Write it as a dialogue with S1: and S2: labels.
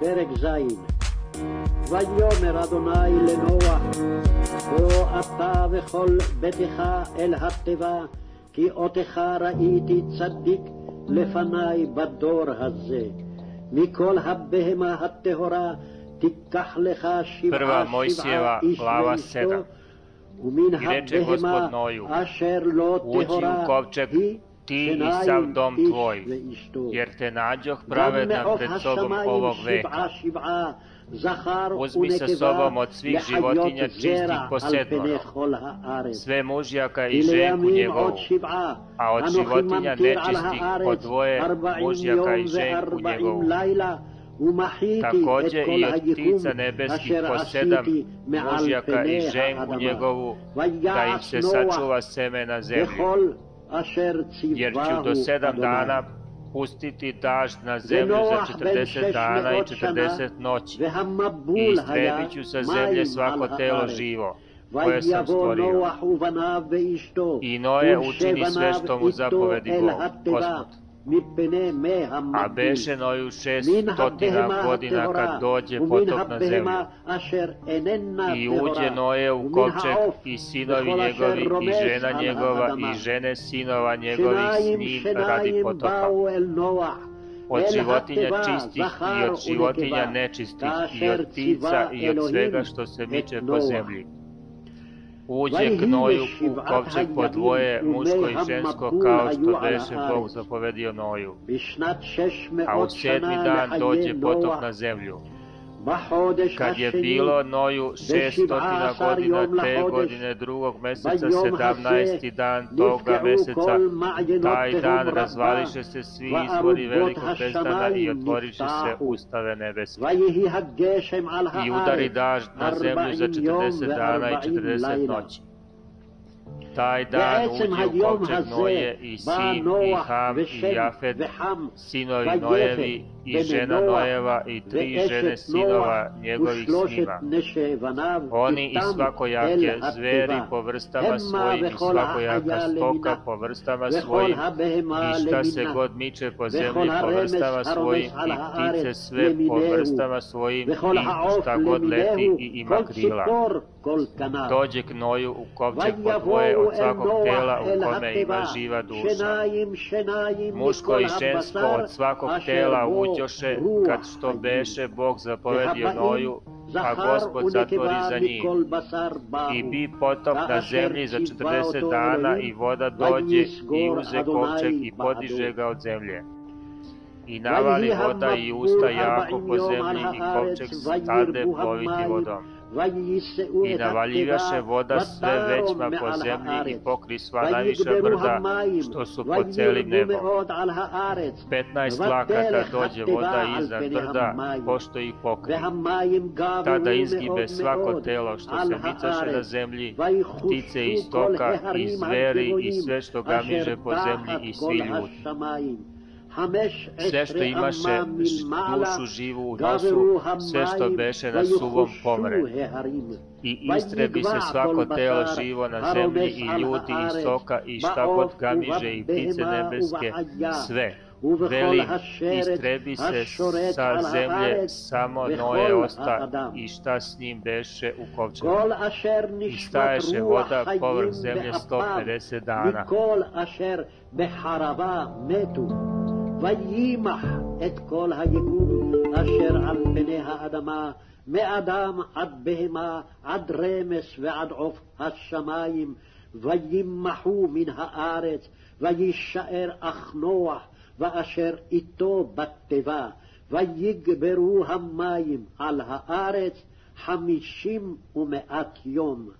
S1: פרק ז' ויאמר אדוני לנוח, בוא אתה וכל ביתך אל התיבה, כי אותך ראיתי צדיק לפניי בדור הזה. מכל הבהמה הטהורה תיקח לך שבעה שבעה איש ואשתו, ומן הבהמה אשר לא טהורה היא
S2: ti i sav dom tvoj, jer te nađoh pravedan pred sobom ovog veka. Uzmi sa sobom od svih životinja čistih po sedmoro, sve mužjaka i ženku njegovu, a. Od životinja nečistih po dvoje mužjaka i ženku njegovu. Takođe i od ptica nebeskih po sedam mužjaka i ženku njegovu, da im se sačuva seme na zemlji jer ću do sedam dana pustiti dažd na zemlju za 40 dana i 40 noći. I istrebit ću sa zemlje svako telo živo koje sam stvorio. I Noje učini sve što mu zapovedi Bog, Gospod. A beše Noju šestotina godina kad dođe potop na zemlju. I uđe Noje u kovčeg i sinovi njegovi i žena njegova i žene sinova njegovih s njim radi potopa. Od životinja čistih i od životinja nečistih i od ptica i od svega što se miče po zemlji uđe gnoju u kovčeg po dvoje, muško i žensko, kao što beše Bog zapovedio Noju. A u sedmi dan dođe potop na zemlju. Kad je bilo Noju šestotina godina te godine drugog meseca, sedamnaesti dan toga meseca, taj dan razvališe se svi izvori velikog prestana i otvoriše se ustave nebeske. I udari dažd na zemlju za 40 dana i 40 noći. Taj dan uđe u kovčeg Noje i Sim i Ham i Jafet, sinovi Nojevi i žena Nojeva i tri žene sinova njegovih s njima. Oni i svakojake zveri po vrstama svojim i svakojaka stoka po vrstama svojim. i šta se god miče po zemlji po vrstama svojim i ptice sve po vrstama svojim i šta god leti i ima krila. Dođe k Noju u kovčeg dvoje od svakog tela u kome ima živa duša. Muško i žensko od svakog tela uđoše kad što beše Bog zapovedio Noju, a Gospod zatvori za njih. I bi potop na zemlji za 40 dana i voda dođe i uze kovčeg i podiže ga od zemlje. I navali voda i usta jako po zemlji i kovčeg stade ploviti vodom i navaljivaše voda sve većma po zemlji i pokri sva najviša brda što su po celim nebom. 15 lakata dođe voda iznad brda, pošto ih pokri. Tada izgibe svako telo što se micaše na zemlji, ptice i stoka i zveri i sve što gamiže po zemlji i svi ljudi sve što imaše dušu živu u nosu, sve što beše na suvom pomre. I istrebi se svako telo živo na zemlji i ljudi i stoka i šta god gamiže i ptice nebeske, sve. Veli, istrebi se sa zemlje, samo Noje osta i šta s njim beše u kovčegu. I staješe voda povrh zemlje 150 dana.
S1: ויימח את כל היקום אשר על פני האדמה, מאדם עד בהמה, עד רמס ועד עוף השמיים, וימחו מן הארץ, ויישאר אך נוח, ואשר איתו בתיבה, ויגברו המים על הארץ חמישים ומאת יום.